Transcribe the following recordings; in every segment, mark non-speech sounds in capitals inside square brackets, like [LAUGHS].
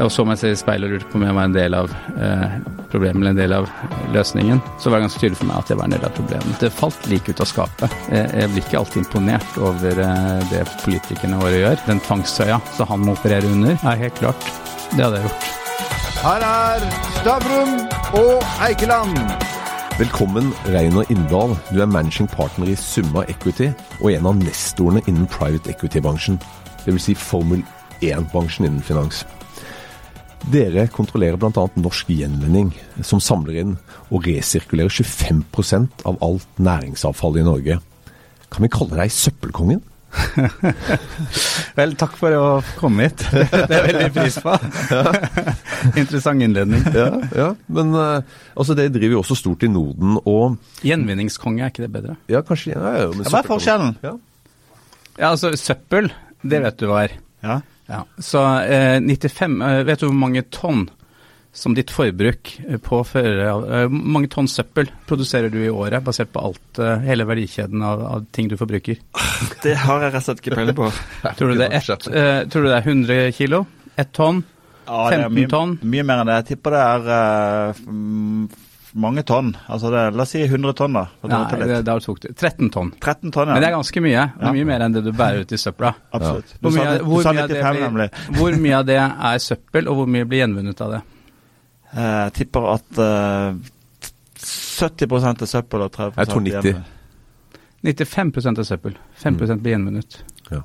Og så må jeg se i speilet og lurte på om jeg var en del av eh, problemet eller en del av løsningen. Så var det ganske tydelig for meg at jeg var en del av problemet. Det falt like ut av skapet. Jeg, jeg blir ikke alltid imponert over eh, det politikerne våre gjør. Den tvangstøya som han må operere under, er helt klart. Det hadde jeg gjort. Her er Stavrum og Eikeland. Velkommen, Reiner Inndal. Du er managing partner i Summa Equity og en av nestorene innen private equity-bransjen. Dvs. Si Formel 1-bransjen innen finans. Dere kontrollerer bl.a. Norsk Gjenvinning, som samler inn og resirkulerer 25% av alt næringsavfall i Norge. Kan vi kalle deg søppelkongen? [LAUGHS] Vel, takk for å komme hit. [LAUGHS] Det er veldig pris på. Interessant innledning. Ja, ja. men uh, altså, det driver jo også stort i Norden og Gjenvinningskonge, er ikke det bedre? Ja, kanskje. Ja, ja, Hva er forskjellen? Ja. Ja, altså søppel, det vet du hva er. Ja. Ja. Så eh, 95 eh, Vet du hvor mange tonn som ditt forbruk eh, påfører eh, Hvor mange tonn søppel produserer du i året, basert på alt, eh, hele verdikjeden av, av ting du forbruker? [LAUGHS] Det har jeg rett og slett ikke peiling på. [LAUGHS] Tror du det er, ett, eh, tror du det er 100 kilo? Ett tonn? Ja, det er 15 mye, tonn? Mye mer enn det. Jeg tipper det er eh, mm, mange tonn. Altså det, la oss si 100 tonn, da. Nei, det, har du tok du 13 tonn. 13 tonn, ja. Men det er ganske mye. Det er mye mer enn det du bærer ut i søpla. [LAUGHS] Absolutt. Du, Hvor sa, mye, du sa av det 95, nemlig. [LAUGHS] hvor mye av det er søppel, og hvor mye blir gjenvunnet av det? Eh, Jeg tipper at uh, 70 er søppel og 30 Jeg tror 90. 95% er søppel. 5% blir gjenvunnet. Ja.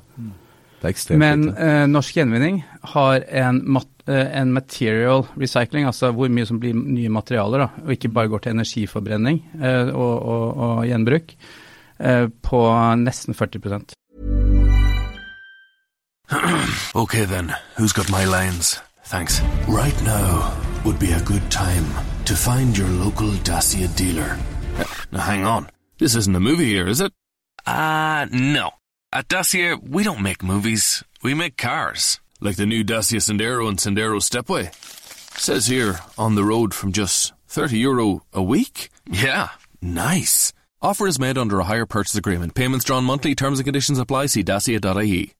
Det er ekstremt Men eh, Norsk Gjenvinning har en, mat, eh, en material recycling, altså hvor mye som blir nye materialer, da, og ikke bare går til energiforbrenning eh, og, og, og gjenbruk, eh, på nesten 40% [CLEARS THROAT] Okay then, who's got my lines? Thanks. Right now would be a good time to find your local Dacia dealer. Now hang on, this isn't a movie here, is it? Uh, no. At Dacia, we don't make movies, we make cars. Like the new Dacia Sandero and Sandero Stepway. Says here, on the road from just 30 euro a week? Yeah, nice. Offer is made under a higher purchase agreement. Payments drawn monthly, terms and conditions apply. See dacia.ie.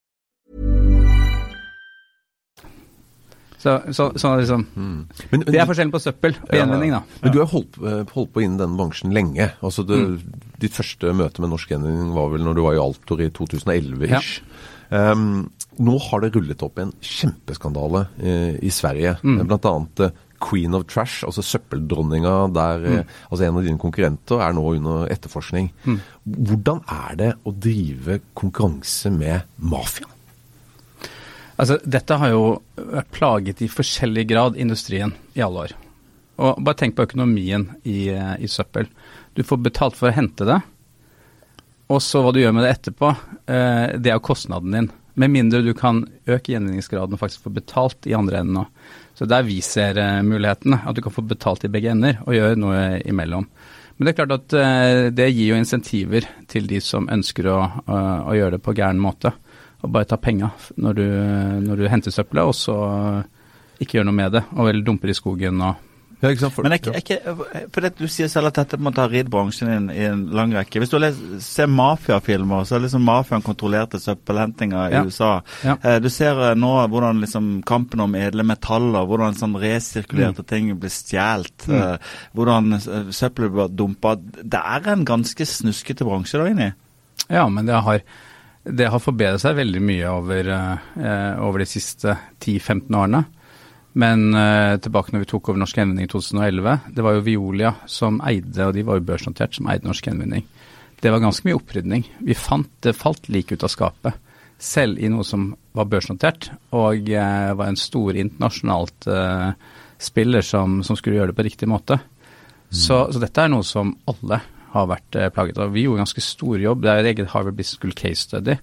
Så, så, så liksom, Men, men, Det er forskjellen på søppel og Ja, gjenvinning, da. Men du har holdt, eh, holdt på innen denne bransjen lenge. Altså det, Ditt første møte med Norsk Gjenvinning var vel når du var i Altor i 2011-ish. Um, nå har det rullet opp en kjempeskandale eh, i Sverige. Mm. Blant annet eh, Queen of Trash, altså søppeldronninga der Mm. eh, altså En av dine konkurrenter er nå under etterforskning. Mm. Hvordan er det å drive konkurranse med mafiaen? Altså, dette har jo vært plaget i forskjellig grad industrien i alle år. Og bare tenk på økonomien i, eh, i søppel. Du får betalt for å hente det, og så hva du gjør med det etterpå, det er jo kostnaden din. Med mindre du kan øke gjenvinningsgraden og faktisk få betalt i andre enden òg. Så der vi ser eh, mulighetene, at du kan få betalt i begge ender og gjøre noe imellom. Men det er klart at eh, det gir jo insentiver til de som ønsker å, å, å gjøre det på gæren måte. Og bare ta penga når, når du henter søppelet, og så ikke gjør noe med det. Og vel dumper i skogen og Ja, ikke sant? For, Men jeg, jeg, for det, du sier selv at dette måte har ridd bransjen i en, i en lang rekke. Hvis du ser mafiafilmer, så er liksom mafiaen kontrollerte søppelhentinger i Ja. USA. Ja. Eh, du ser eh, nå hvordan liksom kampen om edle metaller, hvordan sånn resirkulerte ting blir stjålet, Mm. eh, hvordan eh, søppelet blir dumpa. Det er en ganske snuskete bransje da inni. Ja, men det har, det har forbedret seg veldig mye over, eh, over de siste 10-15 årene. Men uh, tilbake når vi tok over Norsk Gjenvinning i 2011, det var jo Violia som eide, og de var jo børsnotert, som eide Norsk Gjenvinning. Det var ganske mye opprydning. Vi fant det falt like ut av skapet, selv i noe som var børsnotert, og uh, var en stor internasjonalt uh, spiller som, som skulle gjøre det på riktig måte. Så, så dette er noe som alle har vært plaget av. Vi gjorde ganske stor jobb. Det er et eget Harvard Business School case study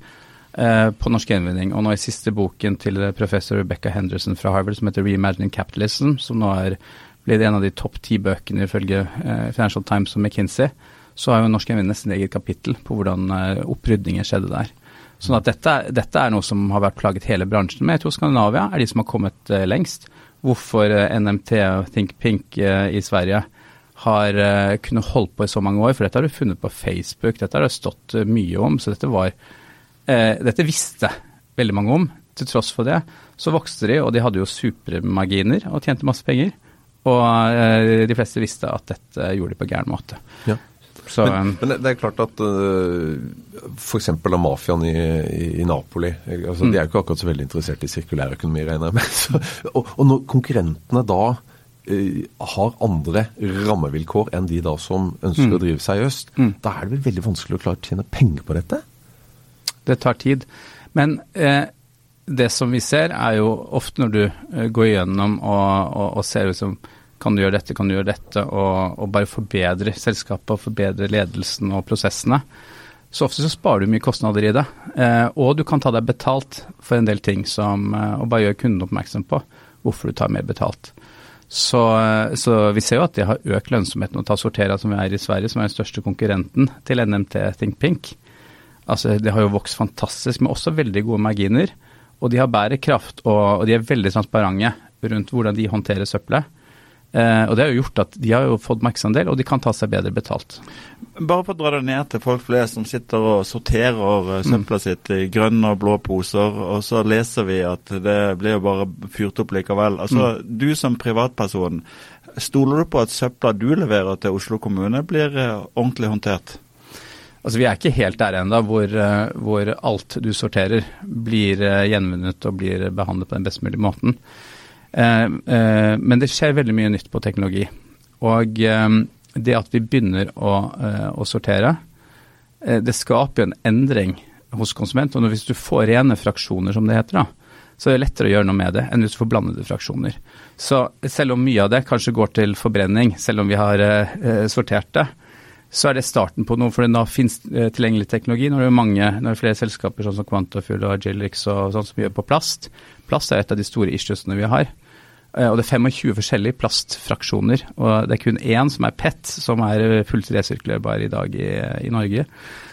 eh, på norsk gjenvinning. Og nå i siste boken til professor Rebecca Henderson fra Harvard, som heter 'Reimagining Capitalism', som nå er blitt en av de topp ti bøkene ifølge eh, Financial Times og McKinsey, så har jo norsk gjenvinning nesten eget kapittel på hvordan eh, opprydninger skjedde der. Sånn at dette, dette er noe som har vært plaget hele bransjen. Men jeg tror Skandinavia er de som har kommet eh, lengst. Hvorfor eh, NMT og Think Pink i Sverige har kunnet holdt på i så mange år, for dette har du funnet på Facebook, dette har det stått mye om, så dette var eh, Dette visste veldig mange om. til tross for det, så vokste de, og de hadde jo supermarginer og tjente masse penger. Og eh, de fleste visste at dette gjorde de på gæren måte. Ja. Så, men, men, det er klart at uh, f.eks. av mafiaen i, i, i, Napoli altså, mm. De er jo ikke akkurat så veldig interessert i sirkulærøkonomi, regner jeg med. [LAUGHS] Så, og, og, når konkurrentene da har andre rammevilkår enn de da som ønsker mm. å drive seriøst, mm. da er det vel veldig vanskelig å klare å tjene penger på dette? Det tar tid. Men eh, det som vi ser, er jo ofte når du eh, går igjennom og, og, og ser liksom kan du gjøre dette, kan du gjøre dette, og, og bare forbedre selskapet og forbedre ledelsen og prosessene. Så ofte så sparer du mye kostnader i det. Eh, og du kan ta deg betalt for en del ting som eh, Og bare gjøre kunden oppmerksom på hvorfor du tar mer betalt. Så, eh, så, vi ser jo at det har økt lønnsomheten å ta Sortera, som vi er i Sverige, som er den største konkurrenten til NMT Think Pink. Altså, Det har jo vokst fantastisk, men også veldig gode marginer. Og de har bærekraft, og, og de er veldig transparente rundt hvordan de håndterer søppelet. Eh, og Det har jo gjort at de har jo fått markedsandel, og de kan ta seg bedre betalt. Bare for å dra det ned til folk flest som sitter og sorterer uh, søpla mm. sitt i grønne og blå poser, og så leser vi at det blir jo bare fyrt opp likevel. Altså, mm. Du som privatperson, stoler du på at søpla du leverer til Oslo kommune blir uh, ordentlig håndtert? Altså, Vi er ikke helt der ennå hvor, uh, hvor, alt du sorterer blir uh, gjenvunnet og blir behandlet på den best mulige måten. Eh, eh, men det skjer veldig mye nytt på teknologi. Og eh, det at vi begynner å, å sortere, det skaper jo en endring hos konsument. Og hvis du får rene fraksjoner, som det heter, da, så det lettere å gjøre noe med det enn hvis du får blandede fraksjoner. Så selv om mye av det kanskje går til forbrenning, selv om vi har eh, sortert det, så er det starten på noe. For da finnes eh, tilgjengelig teknologi. Når det er mange, når det er flere selskaper sånn som Quantafuel og Agilix og sånn som gjør på plast. Plast er et av de store issuesene vi har. Eh, og det er 25 forskjellige plastfraksjoner. Og det er kun én som er PET, som er fullt resirkulerbar i dag i, i, Norge.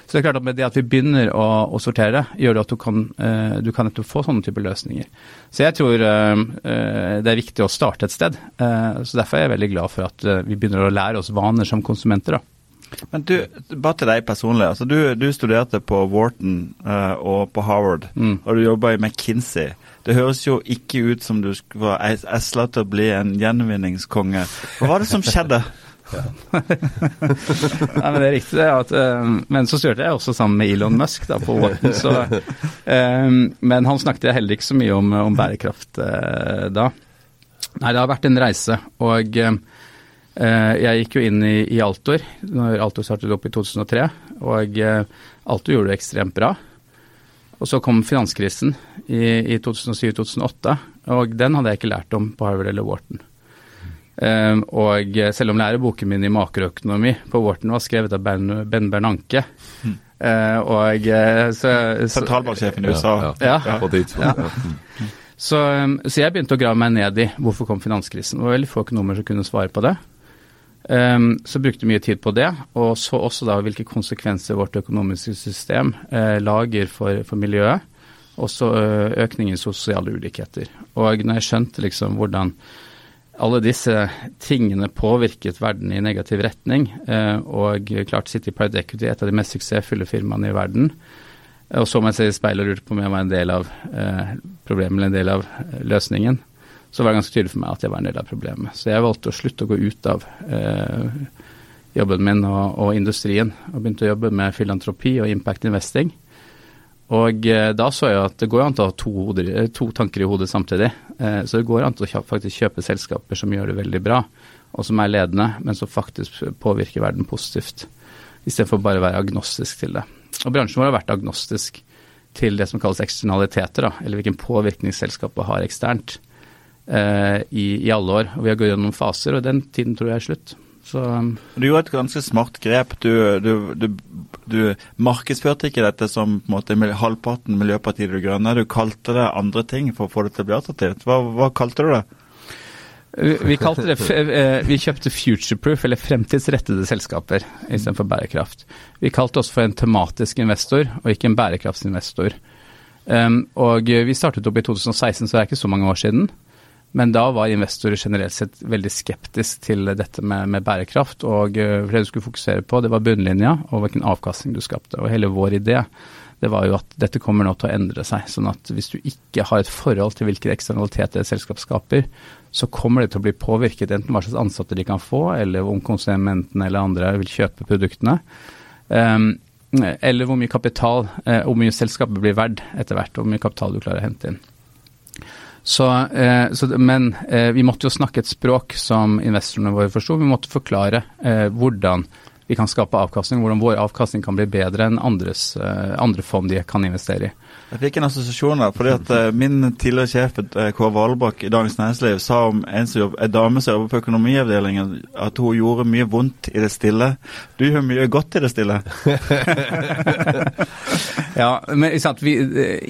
Så det er klart at med det at vi begynner å, å sortere, gjør det at du kan, du kan få sånne typer løsninger. Så jeg tror det er viktig å starte et sted. Så derfor er jeg veldig glad for at vi begynner å lære oss vaner som konsumenter. da. Men du, bare til deg personlig. altså Du, du studerte på Wharton uh, og på Harvard, mm. og du jobba i McKinsey. Det høres jo ikke ut som du var esla til å bli en gjenvinningskonge. Hva var det som skjedde? [LAUGHS] Nei, men det er riktig det. At, uh, men så styrte jeg også sammen med Elon Musk da, på Wharton. Så, uh, [LAUGHS] men han snakket heller ikke så mye om, om bærekraft uh, da. Nei, det har vært en reise. Og jeg gikk jo inn i, i Altor når Altor startet opp i 2003. Og Altor gjorde det ekstremt bra. Og så kom finanskrisen i, i 2007-2008, og den hadde jeg ikke lært om på Harvard eller Wharton. Um, og selv om læreboken min i makroøkonomi på Wharton var skrevet av Ben, ben Bernanke mm. uh, og eh, så, Sentralbanksjefen i USA. Ja, ja, ja. Så, um, så, jeg begynte å grave meg ned i hvorfor kom finanskrisen. Det var veldig få økonomer som kunne svare på det. Um, så brukte mye tid på det, og så også da hvilke konsekvenser vårt økonomiske system uh, lager for, for miljøet. Også uh, økning i sosiale ulikheter. Og når jeg skjønte liksom hvordan alle disse tingene påvirket verden i negativ retning, uh, og klart City Pride Equity, et av de mest suksessfulle firmaene i verden, og så må jeg se i speilet og lurte på om jeg var en del av problemet eller en del av løsningen så var det ganske tydelig for meg at jeg var en del av problemet. Så jeg valgte å slutte å gå ut av eh, jobben min og, og, industrien, og begynte å jobbe med filantropi og impact investing. Og eh, da så jeg at det går an til å ha to, hoder, eh, to tanker i hodet samtidig. Eh, så det går an til å faktisk kjøpe selskaper som gjør det veldig bra, og som er ledende, men som faktisk påvirker verden positivt. Istedenfor bare å være agnostisk til det. Og bransjen vår har vært agnostisk til det som kalles eksternaliteter, da, eller hvilken påvirkning selskapet har eksternt i, i, alle år. Og Vi har gått gjennom faser, og den tiden tror jeg er slutt. Så, um, du gjorde et ganske smart grep. Du, du, du, du markedsførte ikke dette som på en måte, halvparten Miljøpartiet De Grønne. Du kalte det andre ting for å få det til å bli attraktivt. Hva, hva kalte du det? Vi, kalte det, eh, vi kjøpte futureproof, eller fremtidsrettede selskaper, istedenfor bærekraft. Vi kalte oss for en tematisk investor, og ikke en bærekraftsinvestor. Um, og vi startet opp i 2016, så det er ikke så mange år siden. Men da var investorer generelt sett veldig skeptisk til dette med, med bærekraft. Og uh, det du skulle fokusere på, det var bunnlinja og hvilken avkastning du skapte. Og hele vår idé det var jo at dette kommer nå til å endre seg. sånn at hvis du ikke har et forhold til hvilke eksternaliteter et selskap skaper, så kommer det til å bli påvirket enten hva slags ansatte de kan få, eller om konsumentene eller andre vil kjøpe produktene. Um, eller hvor mye kapital, uh, hvor mye selskapet blir verdt etter hvert, og hvor mye kapital du klarer å hente inn. Så, eh, så, men eh, vi måtte jo snakke et språk som investorene våre forsto. Vi måtte forklare hvordan vi kan skape avkastning, hvordan vår avkastning kan bli bedre enn andres, eh, andre fond de kan investere i. Jeg fikk en assosiasjon der, fordi at uh, min tidligere sjef uh, Kåre Valbakk i Dagens Næringsliv sa om en, jobb, en dame som jobber på økonomiavdelingen, at hun gjorde mye vondt i det stille. Du gjør mye godt i det stille. [LAUGHS] ja, men sant, vi,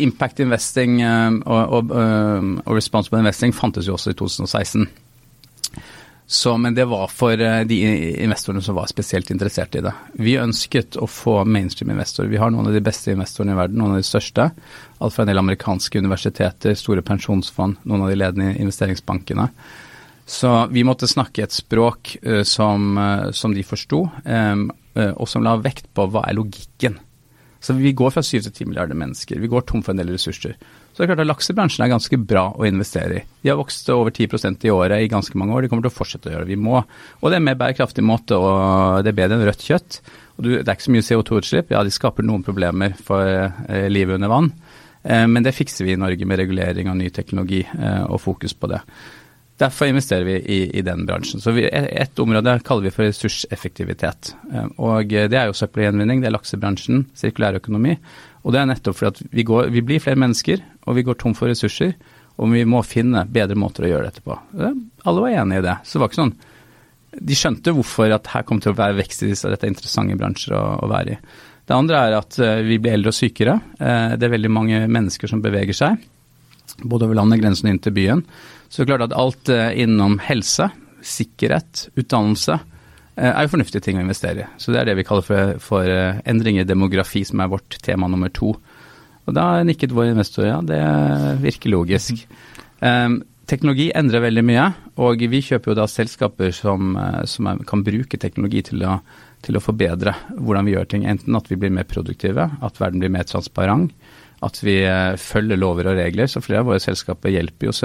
Impact investing og, og, og responsible investing fantes jo også i 2016. Så, men det var for eh, de investorene som var spesielt interessert i det. Vi ønsket å få mainstream-investorer. Vi har noen av de beste investorene i verden, noen av de største. Alt fra en del amerikanske universiteter, store pensjonsfond, noen av de ledende investeringsbankene. Så vi måtte snakke et språk uh, som, uh, som, de forsto, og som la vekt på hva er logikken. Så vi går fra 7 til 10 milliarder mennesker. Vi går tom for en del ressurser. Så det er klart at laksebransjen er ganske bra å investere i. De har vokst over 10% i året i ganske mange år. De kommer til å fortsette å gjøre det. Vi må. Og det er en mer bærekraftig måte, og det er bedre enn rødt kjøtt. Og det er ikke så mye CO2-utslipp. Ja, de skaper noen problemer for eh, livet under vann. Eh, men det fikser vi i Norge med regulering av ny teknologi eh, og fokus på det. Derfor investerer vi i, i den bransjen. Så vi, Et område kaller vi for ressurseffektivitet. Og Det er jo søppelgjenvinning, det er laksebransjen, sirkulær økonomi. Og det er nettopp fordi vi, går, vi, blir flere mennesker, og vi går tom for ressurser. Og vi må finne bedre måter å gjøre dette på. Alle var enige i det. Så det var ikke sånn De skjønte hvorfor at her kom til å være vekst i disse, dette er interessante bransjer å, å, være i. Det andre er at uh, vi blir eldre og sykere. Uh, det er veldig mange mennesker som beveger seg, både over landegrensen og inn til byen. Så det er klart at alt uh, innom helse, sikkerhet, utdannelse, Eh, er jo fornuftige ting å investere i. Så det er det vi kaller for, for endringer endring i demografi, som er vårt tema nummer to. Og da nikket vår investor ja, det virker logisk. Um, teknologi endrer veldig mye, og vi kjøper jo da selskaper som, som er, kan bruke teknologi til å, til å, forbedre hvordan vi gjør ting. Enten at vi blir mer produktive, at verden blir mer transparent, at vi følger lover og regler. Så flere av våre selskaper hjelper jo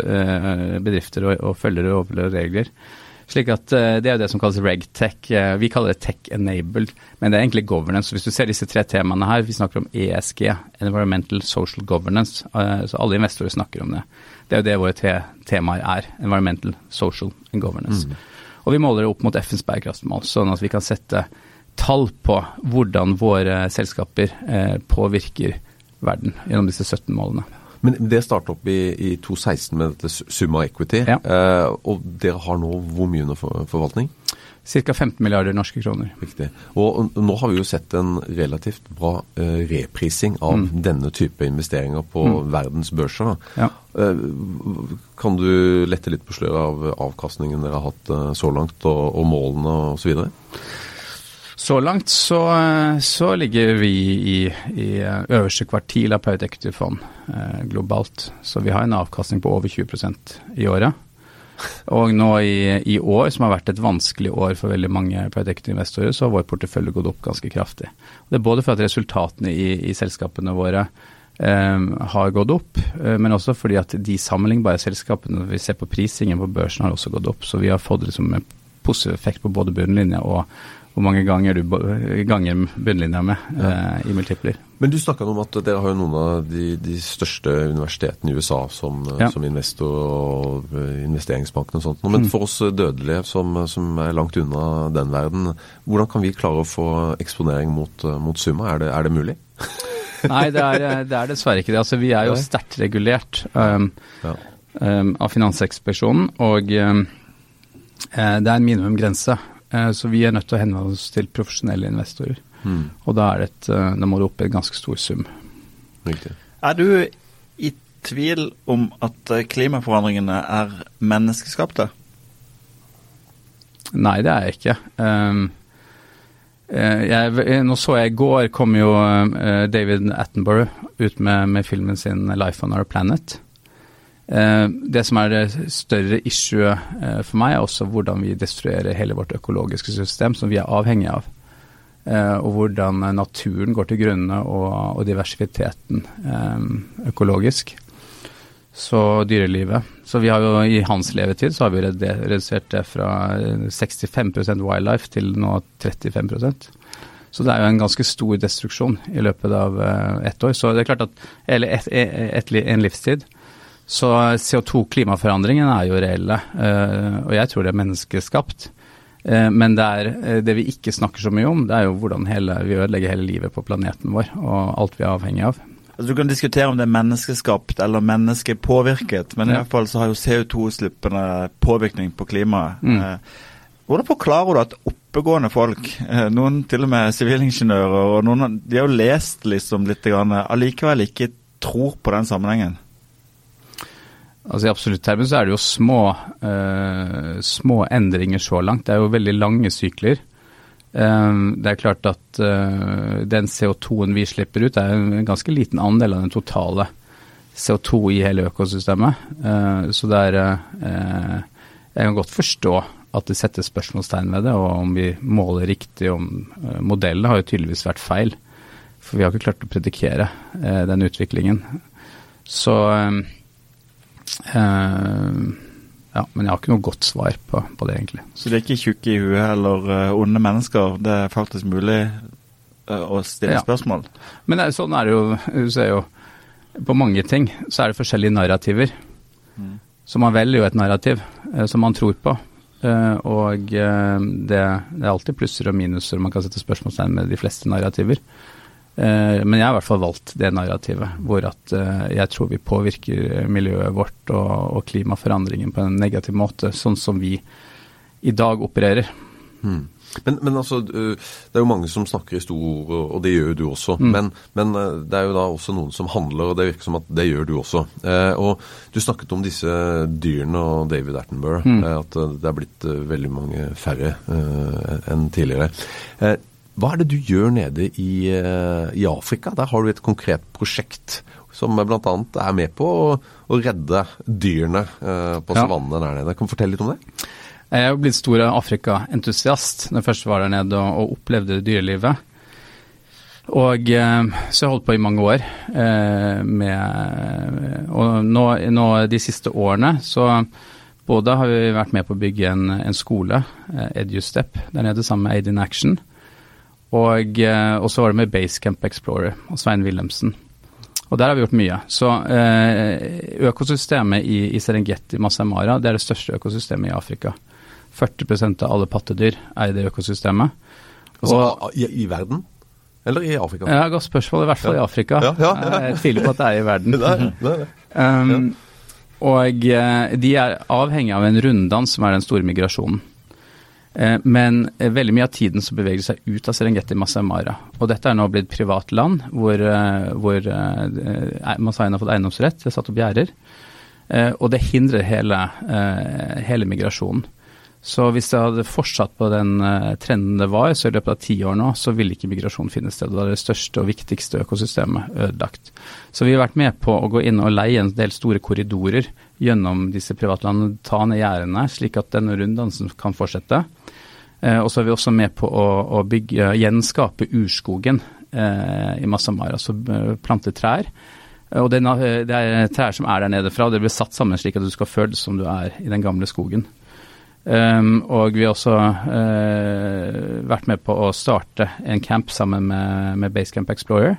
bedrifter å, å følge lover og regler. Slik at uh, Det er jo det som kalles regtech. Uh, vi kaller det tech-enabled, men det er egentlig governance. Hvis du ser disse tre temaene her, vi snakker om ESG, Environmental Social Governance, uh, så alle investorer snakker om det. Det er jo det våre tre temaer er. Environmental, Social and Governance. Mm. Og vi måler det opp mot FNs bærekraftsmål, sånn at vi kan sette tall på hvordan våre selskaper påvirker verden gjennom disse 17 målene. Men det startet opp i, i 2016 med dette Summa Equity. Ja. Eh, og dere har nå hvor mye under forvaltning? Ca. 15 milliarder norske kroner. Riktig. Og, nå har vi jo sett en relativt bra eh, reprising av mm. denne type investeringer på mm. verdens børser. Ja. Eh, kan du lette litt på sløret av avkastningen dere har hatt så langt, og, og målene osv.? Så langt så, så ligger vi i, i, øverste kvartil av private equity-fond eh, globalt. Så vi har en avkastning på over 20% i året. Og nå i, i, år, som har vært et vanskelig år for veldig mange private equity-investorer, så har vår portefølje gått opp ganske kraftig. Det er både for at resultatene i, i selskapene våre Um, har gått opp, uh, men også fordi at de sammenlignbare selskapene, vi ser på prisingen på børsen, har også gått opp. Så vi har fått liksom en positiv effekt på både bunnlinja og hvor mange ganger du ganger bunnlinja med ja. eh, i multipler. Men du snakka om at dere har jo noen av de, de største universitetene i USA som, ja. som, investor og eh, investeringsbanken og sånt. Men mm. for oss dødelige som, som, er langt unna den verden, hvordan kan vi klare å få eksponering mot, mot Summa? Er det, er det mulig? [LAUGHS] Nei, det er, det er, dessverre ikke det. Altså, vi er jo sterkt regulert um, ja. um, av finansekspeksjonen, og um, det er en minimumgrense Eh, så vi er nødt til å henvende oss til profesjonelle investorer. Mm. Og da, er det et, eh, da må det opp i en ganske stor sum. Riktig. Er du i tvil om at eh, klimaforandringene er menneskeskapte? Nei, det er jeg ikke. Um, jeg, nå så jeg i går kom jo David Attenborough ut med, med filmen sin 'Life on Our Planet'. Eh, det som er det større issue eh, for meg, er også hvordan vi destruerer hele vårt økologiske system, som vi er avhengig av. og hvordan naturen går til grunne, og diversiteten økologisk. Så dyrelivet. Så vi har jo i hans levetid så har vi redusert det fra 65% wildlife til nå 35% så det er jo en ganske stor destruksjon i løpet av ett år. Så det er klart at, Eller et, et, et, en livstid. Så CO2-klimaforandringene er jo reelle, og jeg tror det er menneskeskapt. Men det, er, det vi ikke snakker så mye om, det er jo hvordan hele, vi ødelegger hele livet på planeten vår, og alt vi er avhengig av. Altså, du kan diskutere om det er menneskeskapt eller menneskepåvirket, men ja. i hvert fall så har jo CO2-utslippene påvirkning på klimaet. Mm. Hvordan forklarer du at oppegående folk, noen til og med sivilingeniører, og noen de har jo lest liksom litt, allikevel ikke tror på den sammenhengen? Altså I absolutt termen så er det jo små, uh, små endringer så langt. Det er jo veldig lange sykler. Um, det er klart at uh, den CO2-en vi slipper ut, er en ganske liten andel av den totale CO2 i hele økosystemet. Uh, så det er Jeg kan godt forstå at det settes spørsmålstegn ved det, og om vi måler riktig om Modellene har jo tydeligvis vært feil, for vi har ikke klart å predikere den utviklingen. Så um, ja, men jeg har ikke noe godt svar på, på, det, egentlig. Så de er ikke tjukke i huet eller uh, onde mennesker? Det er faktisk mulig uh, å stille ja. spørsmål? Men det, sånn er det jo. Du ser jo på mange ting så er det forskjellige narrativer. Mm. Så man velger jo et narrativ som man tror på. og det, det, er alltid plusser og minuser, man kan sette spørsmålstegn med de fleste narrativer. Eh, men jeg har i hvert fall valgt det narrativet, hvor at eh, jeg tror vi påvirker miljøet vårt og, og klimaforandringen på en negativ måte, sånn som vi i dag opererer. Hmm. Men, men, altså, det er jo mange som snakker i store ord, og det gjør du også. Mm. Men, men, det er jo da også noen som handler, og det virker som at det gjør du også. Eh, og du snakket om disse dyrene og David Attenborough, mm. at det er blitt veldig mange færre eh, enn tidligere. Eh, hva er det du gjør nede i, eh, i Afrika? Der har du et konkret prosjekt som bl.a. er med på å, å redde dyrene eh, på savannene der nede. Kan du fortelle litt om det? Jeg er jo blitt stor Afrika-entusiast når jeg først var der nede og, og opplevde dyrelivet. Og eh, så jeg holdt på i mange år eh, med Og nå, nå, de siste årene så både har vi vært med på å bygge en, en skole, eh, EduStep, der nede sammen med Aid in Action. Og, eh, og så var det med Basecamp Explorer og Svein Wilhelmsen. Og der har vi gjort mye. Så eh, økosystemet i, i Serengeti Masai Mara det er det største økosystemet i Afrika. 40% av alle pattedyr er i det økosystemet. Altså og, i, i, verden? Eller i Afrika? Ja, Godt spørsmål. I hvert fall ja. i Afrika. Ja, ja, jeg tviler på at det er i verden. [LAUGHS] det er, det er. Um, og eh, de er avhengig av en runddans, som er den store migrasjonen. Eh, men eh, veldig mye av tiden så beveger seg ut av Serengeti Masai Mara. Og dette er nå blitt privat land, hvor, eh, hvor Masaiene har fått eiendomsrett, det har satt opp gjerder. Og det hindrer hele, hele, migrasjonen. Så hvis det hadde fortsatt på den trenden det var, så i løpet av ti år nå, så ville ikke migrasjon finne sted. Det er det største og viktigste økosystemet ødelagt. Så vi har vært med på å gå inn og leie en del store korridorer gjennom disse privatlandene, ta ned gjerdene, slik at denne runddansen kan fortsette. Eh, og så er vi også med på å, å bygge, gjenskape urskogen eh, i Masamara, altså eh, plante trær. Og det, det, er trær som er der nede fra, og det blir satt sammen slik at du skal føles som du er i den gamle skogen. Um, og vi har også uh, vært med på å starte en camp sammen med, med Basecamp Explorer.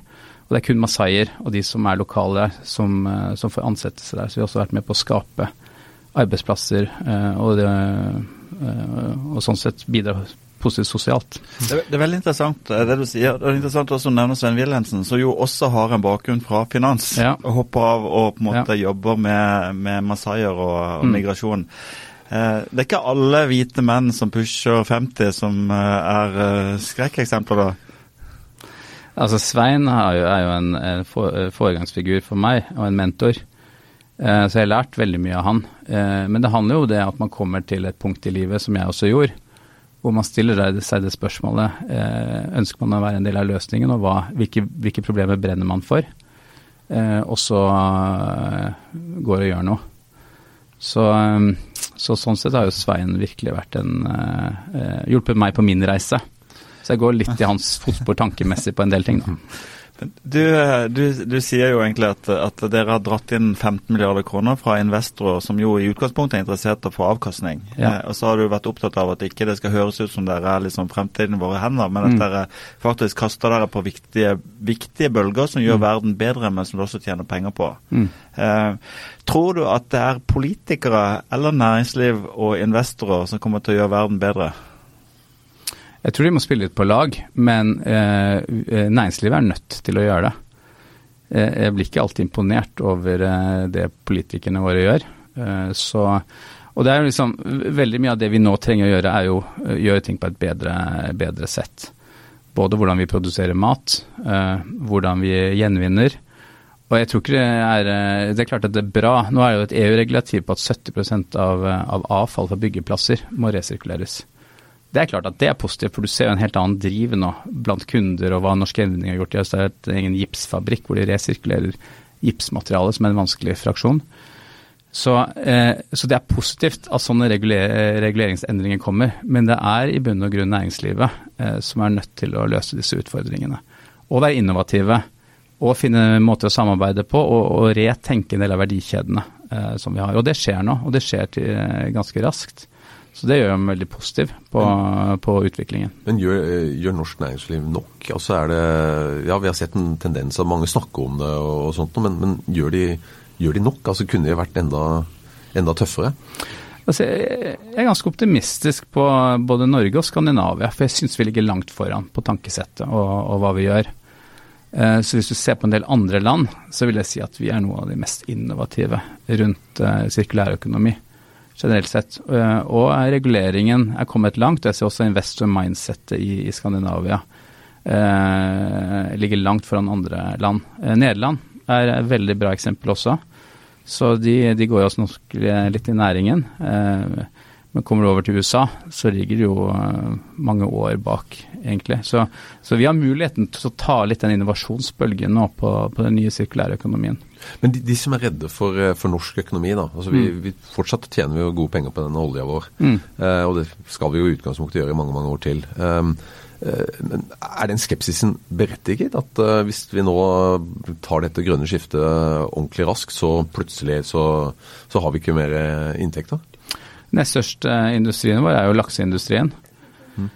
Og det er kun masaier og de som er lokale der, som, uh, som får ansettelse der. Så vi har også vært med på å skape arbeidsplasser uh, og det, Eh, og sånn sett bidra positivt sosialt. Det, det, er veldig interessant eh, det du sier. Det er interessant også å nevne Svein Wilhelmsen, som jo også har en bakgrunn fra finans. Ja. og Hopper av og på en måte ja. jobber med, med masaier og, og mm. migrasjon. Eh, det er ikke alle hvite menn som pusher 50 som eh, er eh, skrekkeksempler, da? Altså Svein er jo, er jo en, en foregangsfigur for meg, og en mentor. Eh, så jeg har lært veldig mye av han. Eh, men det handler jo om det at man kommer til et punkt i livet, som jeg også gjorde, hvor man stiller seg det spørsmålet eh, ønsker man å være en del av løsningen, og hva, hvilke, hvilke, problemer brenner man for? Og så går det og gjør noe. Så, så, sånn sett har jo Svein virkelig vært en hjulpet meg på min reise. Så jeg går litt i hans fotspor tankemessig på en del ting. da. Du, du, du, sier jo egentlig at, at, dere har dratt inn 15 milliarder kroner fra investorer som jo i utgangspunktet er interessert i å få avkastning. Ja. Eh, og så har du vært opptatt av at ikke det skal høres ut som dere er liksom fremtiden i våre hender, men at mm. dere faktisk kaster dere på viktige, viktige bølger som gjør mm. verden bedre, men som du også tjener penger på. Mm. Eh, tror du at det er politikere eller næringsliv og investorer som kommer til å gjøre verden bedre? Jeg tror de må spille litt på lag, men eh, eh, næringslivet er nødt til å gjøre det. Jeg blir ikke alltid imponert over eh, det politikerne våre gjør. Eh, så, og det er liksom, Veldig mye av det vi nå trenger å gjøre, er jo å gjøre ting på et bedre, bedre sett. Både hvordan vi produserer mat, hvordan vi gjenvinner. Og jeg tror ikke det er Det er klart at det er bra. Nå er det jo et EU-regulativ på at 70 av, av avfall fra byggeplasser må resirkuleres. Det er klart at det er positivt, for du ser jo en helt annen driv nå blant kunder og hva norske endringer har gjort. De har startet en egen gipsfabrikk hvor de resirkulerer gipsmateriale som er en vanskelig fraksjon. Så, eh, så det er positivt at sånne reguler reguleringsendringer kommer. Men det er i bunn og grunn næringslivet eh, som er nødt til å løse disse utfordringene. Og være innovative. Og finne måter å samarbeide på og, og retenke en del av verdikjedene eh, som vi har. Og det skjer nå, og det skjer til, eh, ganske raskt. Så det gjør dem veldig positiv på, på utviklingen. Men gjør, gjør, norsk næringsliv nok? Altså er det, ja, Vi har sett en tendens av mange snakker om det og, sånt, men, men gjør, de, gjør, de, nok? Altså Kunne de vært enda, enda tøffere? Altså, jeg er ganske optimistisk på både Norge og Skandinavia, for jeg syns vi ligger langt foran på tankesettet og, og hva vi gjør. Eh, så hvis du ser på en del andre land, så vil jeg si at vi er noe av de mest innovative rundt uh, sirkulærøkonomi generelt sett. Eh, og reguleringen er kommet langt. Jeg ser også investor mindsettet i, i Skandinavia eh, ligger langt foran andre land. Eh, Nederland er et veldig bra eksempel også. Så de, de går jo også litt i næringen. Eh, men kommer du over til USA, så ligger du jo uh, mange år bak, egentlig. Så, så, vi har muligheten til å ta litt den innovasjonsbølgen nå på, på den nye sirkulære økonomien. Men de, de, som er redde for, eh, for norsk økonomi, da. altså vi, mm. vi, Fortsatt tjener vi jo gode penger på denne olja vår. Mm. Eh, og det skal vi jo i utgangspunktet gjøre i mange, mange år til. Um, men Er den skepsisen berettiget? At hvis vi nå tar dette grønne skiftet ordentlig raskt, så plutselig så, så har vi ikke mer inntekter? Nest største industrien vår er jo lakseindustrien. Mm.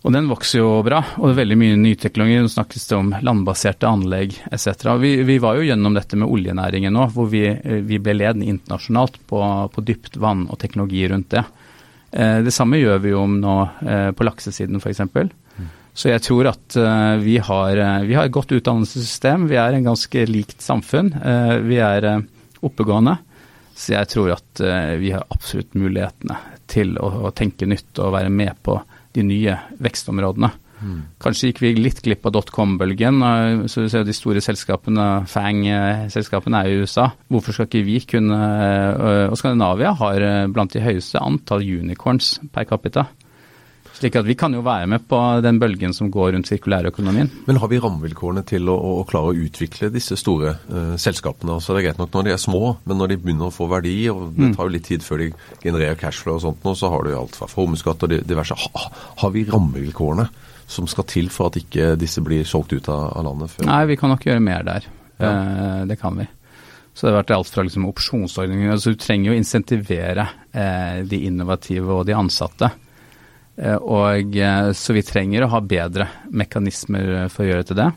Og den vokser jo bra, og det er veldig mye nyteknologi. Nå snakkes det om landbaserte anlegg etc. Vi, vi, var jo gjennom dette med oljenæringen nå, hvor vi, vi ble ledende internasjonalt på, på, dypt vann og teknologi rundt det. Eh, det samme gjør vi jo nå eh, på laksesiden f.eks. Mm. Så jeg tror at eh, vi, har, vi har et godt utdannelsessystem. Vi er en ganske likt samfunn. Vi er oppegående. Så jeg tror at uh, vi har absolutt mulighetene til å, å, tenke nytt og være med på de nye vekstområdene. Mm. Kanskje gikk vi litt glipp av dotcom-bølgen. Uh, så du ser De store selskapene, Fang-selskapene er i USA. Hvorfor skal ikke vi kunne Og Skandinavia har blant de høyeste antall unicorns per capita. Slik at vi kan jo være med på den bølgen som går rundt sirkulærøkonomien. Men har vi rammevilkårene til å, å klare å utvikle disse store uh, selskapene? Altså det er greit nok når de er små, men når de begynner å få verdi, og det mm. tar jo litt tid før de genererer cashflow og sånt, nå, så har du alt fra formuesskatt og diverse. Ha, har vi rammevilkårene som skal til for at ikke disse blir solgt ut av, av landet? Før? Nei, vi kan nok gjøre mer der. Ja. Uh, det kan vi. Så det har vært alt fra liksom opsjonsordninger altså Du trenger jo å insentivere eh, de innovative og de ansatte. Eh, og, eh, så vi trenger å ha bedre mekanismer for å gjøre til det.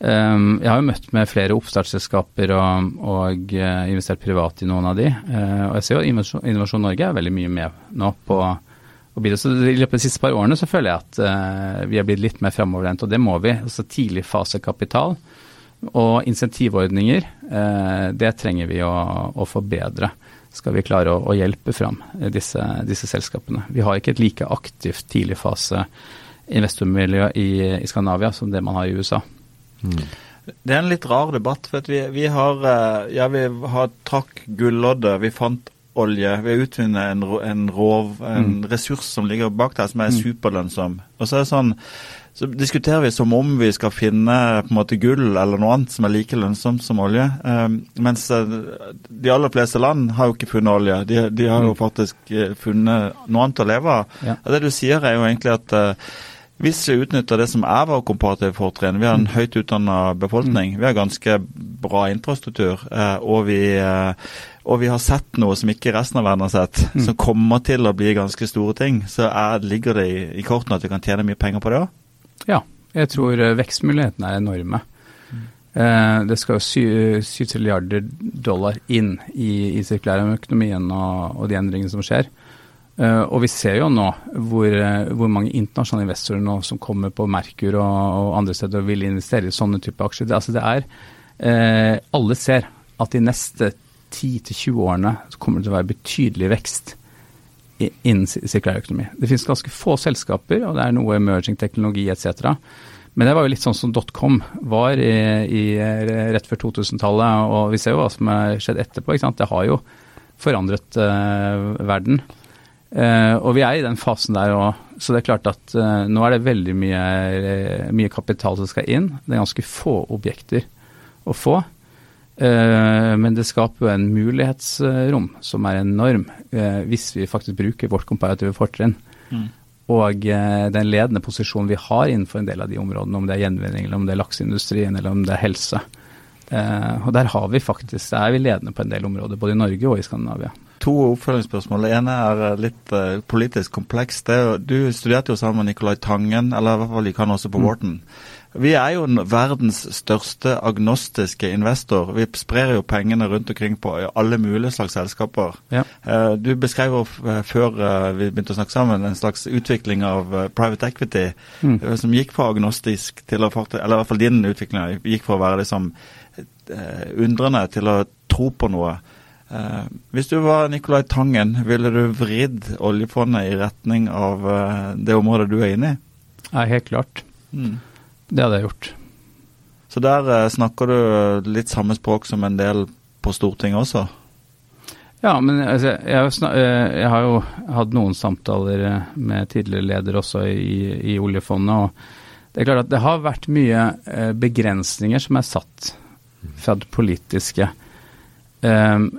Um, jeg har jo møtt med flere oppstartsselskaper og, og investert privat i noen av de. Og jeg ser jo Innovasjon, Norge er veldig mye med nå på å bidra. Så I løpet av de siste par årene så føler jeg at vi har blitt litt mer framoverlent, og det må vi. Altså Tidlig fasekapital og insentivordninger, det trenger vi å, å forbedre skal vi klare å, å hjelpe fram disse, disse, selskapene. Vi har ikke et like aktivt tidligfase investormiljø i, i Skandinavia som det man har i USA. Mm. Det er en litt rar debatt. for vi, vi, har, eh, ja, vi har trakk gulloddet, vi fant olje. Vi har utvunnet en, en, rov, en mm. ressurs som ligger bak der, som er mm. superlønnsom. Og så er det sånn så diskuterer vi som om vi skal finne på en måte gull eller noe annet som er like lønnsomt som olje. Um, mens uh, de aller fleste land har jo ikke funnet olje. De, de har jo mm. faktisk uh, funnet noe annet å leve av. Ja. Det du sier er jo egentlig at uh, hvis vi utnytter det som er vår komparative fortrinn, vi har en høyt utdanna befolkning, vi har ganske bra infrastruktur, eh, og vi, eh, og vi har sett noe som ikke resten av verden har sett, mm. som kommer til å bli ganske store ting, så er, ligger det i, i kortene at vi kan tjene mye penger på det òg? Ja, jeg tror eh, vekstmulighetene er enorme. Mm. Det skal jo 7 trilliarder dollar inn i, i sirkulærøkonomien og, og de endringene som skjer. Uh, og vi ser jo nå hvor, hvor, mange internasjonale investorer nå som kommer på Merkur og, og andre steder og vil investere i sånne typer aksjer. Det, altså det er, uh, Alle ser at de neste 10-20 årene kommer det til å være betydelig vekst i, sirkulær økonomi. Det finnes ganske få selskaper, og det er noe emerging teknologi etc. Men det var jo litt sånn som dotcom var i, i, rett før 2000-tallet. Og vi ser jo hva som har skjedd etterpå. Det har jo forandret verden. Uh, og vi er i den fasen der òg. Så det er klart at uh, nå er det veldig mye, uh, mye, kapital som skal inn. Det er ganske få objekter å få. Men det skaper jo en mulighetsrom som er enorm, hvis vi faktisk bruker vårt komparative fortrinn. Mm. Og den ledende posisjonen vi har innenfor en del av de områdene, om det er gjenvinning, eller om det er lakseindustrien, eller om det er helse. og der har vi faktisk, der er vi ledende på en del områder, både i Norge og i Skandinavia. To oppfølgingsspørsmål. Det ene er eh, litt uh, politisk komplekst. du studerte jo sammen med Nicolai Tangen, eller i hvert fall gikk han også på mm. Vi er jo verdens største agnostiske investor. Vi sprer jo pengene rundt omkring på alle mulige slags selskaper. Ja. Uh, du beskrev jo før uh, vi begynte å snakke sammen en slags utvikling av private equity mm. som gikk fra agnostisk til å Eller i hvert fall din utvikling gikk fra å være liksom undrende til å tro på noe. Uh, hvis du var Nicolai Tangen, ville du vridd oljefondet i retning av uh, det området du er inne i? Ja, helt klart. Mm. Det hadde jeg gjort. Så der eh, snakker du litt samme språk som en del på Stortinget også? Ja, men altså, jeg, jeg, har jo hatt noen samtaler med tidligere leder også i, i oljefondet. og Det er klart at det har vært mye begrensninger som er satt fra det politiske. Um,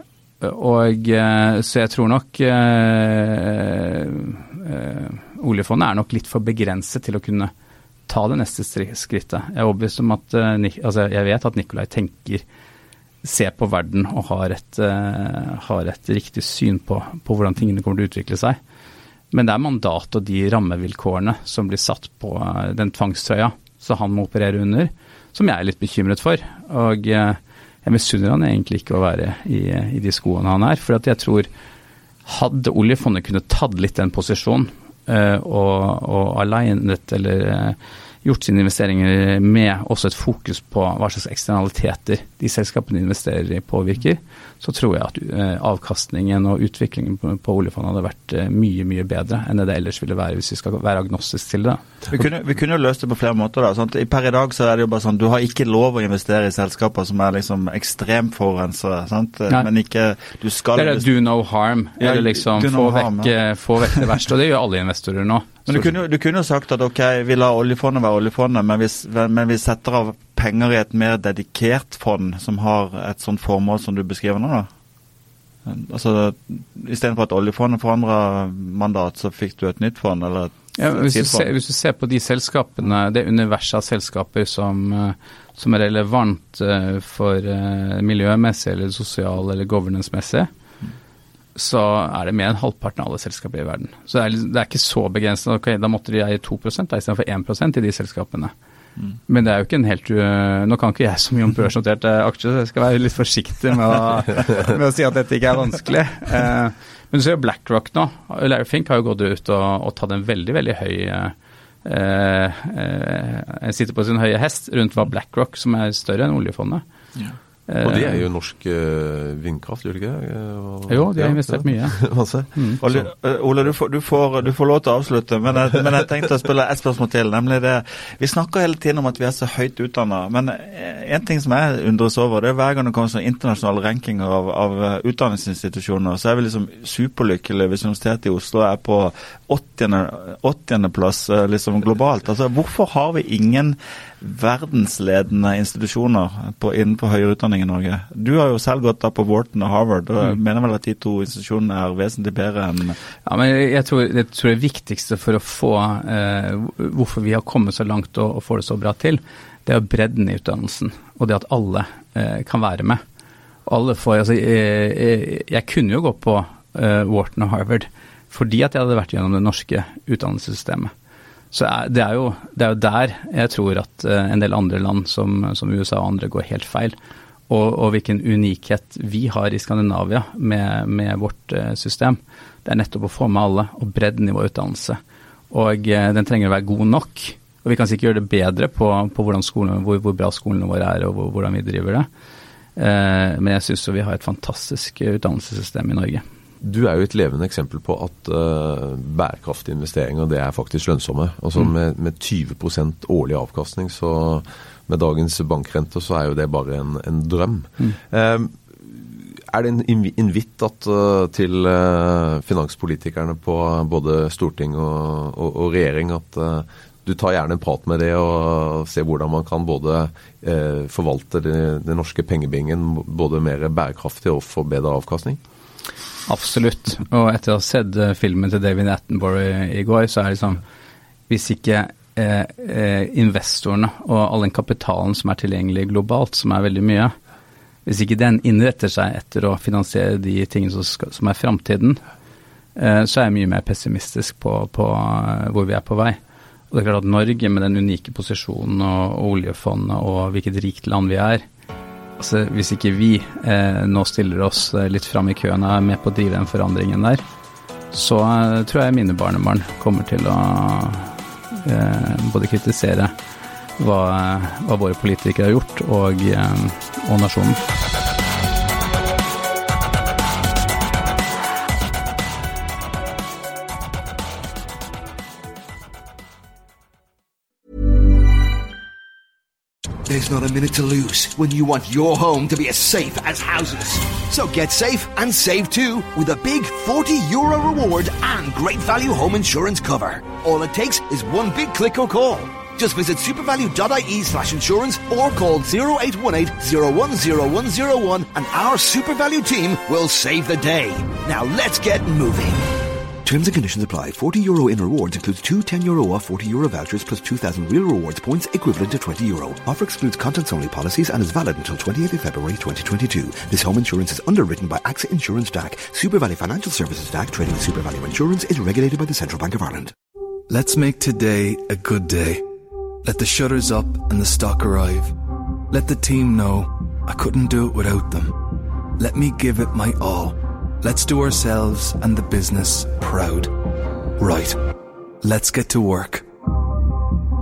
og eh, Så jeg tror nok uh, uh, oljefondet er nok litt for begrenset til å kunne ta det neste skrittet. Jeg er overbevist om at eh, altså Jeg vet at Nikolai tenker ser på verden og har et, uh, har et riktig syn på, på, hvordan tingene kommer til å utvikle seg. Men det er mandatet og de rammevilkårene som blir satt på uh, den tvangstrøya som han må operere under, som jeg er litt bekymret for. Og jeg misunner han egentlig ikke å være i, i de skoene han er. For jeg tror hadde oljefondet kunne tatt litt den posisjonen og, og alignet eller uh, gjort sine investeringer med også et fokus på hva slags eksternaliteter de selskapene investerer i påvirker, så tror jeg at uh, avkastningen og utviklingen på, oljefondet hadde vært mye, mye bedre enn det det ellers ville være hvis vi skal være agnostisk til det. Vi kunne, vi kunne løst det på flere måter. da, sant? Per i dag så er det jo bare sånn, Du har ikke lov å investere i selskaper som er liksom ekstremt forurensere. Men ikke du skal... Det er do no harm. Ja, eller liksom no få, harm, vekk, ja. få, vekk, det verste. Og det gjør alle investorer nå. Men du kunne, du kunne sagt at ok, vi lar oljefondet være oljefondet, men vi, men vi setter av penger i et mer dedikert fond som har et sånt formål som du beskriver nå? da? Altså, Istedenfor at oljefondet forandra mandat, så fikk du et nytt fond? eller et ja, hvis, du ser, hvis, du ser, på de selskapene, det universet av selskaper som, eh, som er relevant eh, for eh, miljømessig eller sosial eller governance-messig, så er det mer enn halvparten av alle selskaper i verden. Så det er, det er ikke så begrenset. Okay, da måtte de eie 2% istedenfor 1% i de selskapene. Mm. Men det er jo ikke en helt Nå kan ikke jeg så mye om børsnoterte aksjer, så jeg skal være litt forsiktig med å, [LAUGHS] med å si at dette ikke er vanskelig. Eh, men du ser jo BlackRock nå. Larry Fink har jo gått ut og, og tatt en veldig, veldig høy eh, eh, Sitter på sin høye hest rundt hva BlackRock, som er større enn oljefondet. Ja. Og det er jo norsk uh, vindkraft, gjør det ikke? Og, jo, de har ja, investert mye. [LAUGHS] mm. Ole, Ole du, får, du, får, du, får, lov til å avslutte, men jeg, men jeg tenkte å spille et spørsmål til. nemlig det, Vi snakker hele tiden om at vi er så høyt utdanna, men en ting som jeg undres over, det er hver gang det kommer sånn internasjonale rankinger av, av utdanningsinstitusjoner, så er vi liksom superlykkelige hvis Universitetet i Oslo er på 80.-plass liksom globalt. Altså, Hvorfor har vi ingen verdensledende institusjoner på, innenfor høyere utdanning i Norge. Du har jo selv gått da på Wharton og Harvard, og mm. mener vel at de to institusjonene er vesentlig bedre enn Ja, men jeg tror, jeg tror, det viktigste for å få eh, hvorfor vi har kommet så langt og, og får det så bra til, det er bredden i utdannelsen, og det at alle eh, kan være med. Alle får, altså, jeg, jeg, jeg kunne jo gå på eh, Wharton og Harvard fordi at jeg hadde vært gjennom det norske utdannelsessystemet. Så det er, jo, det er jo der jeg tror at eh, en del andre land som, som USA og andre går helt feil. Og, og, hvilken unikhet vi har i Skandinavia med, med, vårt eh, system. Det er nettopp å få med alle, og bredden i vår utdannelse. Og eh, den trenger å være god nok. Og vi kan sikkert gjøre det bedre på, på skolen, hvor, hvor, bra skolene våre er og hvor, hvordan vi driver det. Eh, men jeg syns vi har et fantastisk utdannelsessystem i Norge. Du er jo et levende eksempel på at uh, bærekraftige investeringer det er faktisk lønnsomme. Altså mm. med, med 20% årlig avkastning, så med dagens bankrenter så er jo det bare en, en drøm. Mm. Eh, er det en invitt uh, til finanspolitikerne på både storting og, og, og regjering at du tar gjerne en prat med det og ser hvordan man kan både forvalte den norske pengebingen både mer bærekraftig og få bedre avkastning? Absolutt. Og etter å ha sett eh, filmen til David Attenborough i, i går, så er det liksom Hvis ikke eh, eh, investorene og all den kapitalen som er tilgjengelig globalt, som er veldig mye, hvis ikke den innretter seg etter å finansiere de tingene som, skal, som er framtiden, eh, så er jeg mye mer pessimistisk på, på hvor vi er på vei. Og det er klart at Norge, med den unike posisjonen og, og oljefondet og hvilket rikt land vi er, Altså, hvis ikke vi eh, nå stiller oss eh, litt fram i køen og er med på å drive den forandringen der, så eh, tror jeg mine barnebarn kommer til å eh, både kritisere hva, hva, våre politikere har gjort, og, eh, og nasjonen. There's not a minute to lose when you want your home to be as safe as houses. So get safe and save too with a big 40 euro reward and great value home insurance cover. All it takes is one big click or call. Just visit supervalue.ie slash insurance or call 0818 010101 and our SuperValue team will save the day. Now let's get moving. Terms and conditions apply. 40 euro in rewards includes two 10 euro off 40 euro vouchers plus 2,000 real rewards points equivalent to 20 euro. Offer excludes contents only policies and is valid until 28th of February 2022. This home insurance is underwritten by AXA Insurance DAC. Super Valley Financial Services DAC trading Super Value Insurance is regulated by the Central Bank of Ireland. Let's make today a good day. Let the shutters up and the stock arrive. Let the team know I couldn't do it without them. Let me give it my all. Let's do ourselves and the business proud. Right. Let's get to work.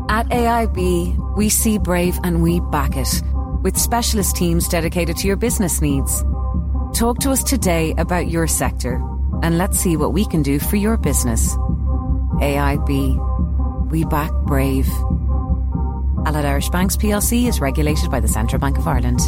At AIB, we see Brave and we back it, with specialist teams dedicated to your business needs. Talk to us today about your sector, and let's see what we can do for your business. AIB, we back Brave. Allied Irish Banks plc is regulated by the Central Bank of Ireland.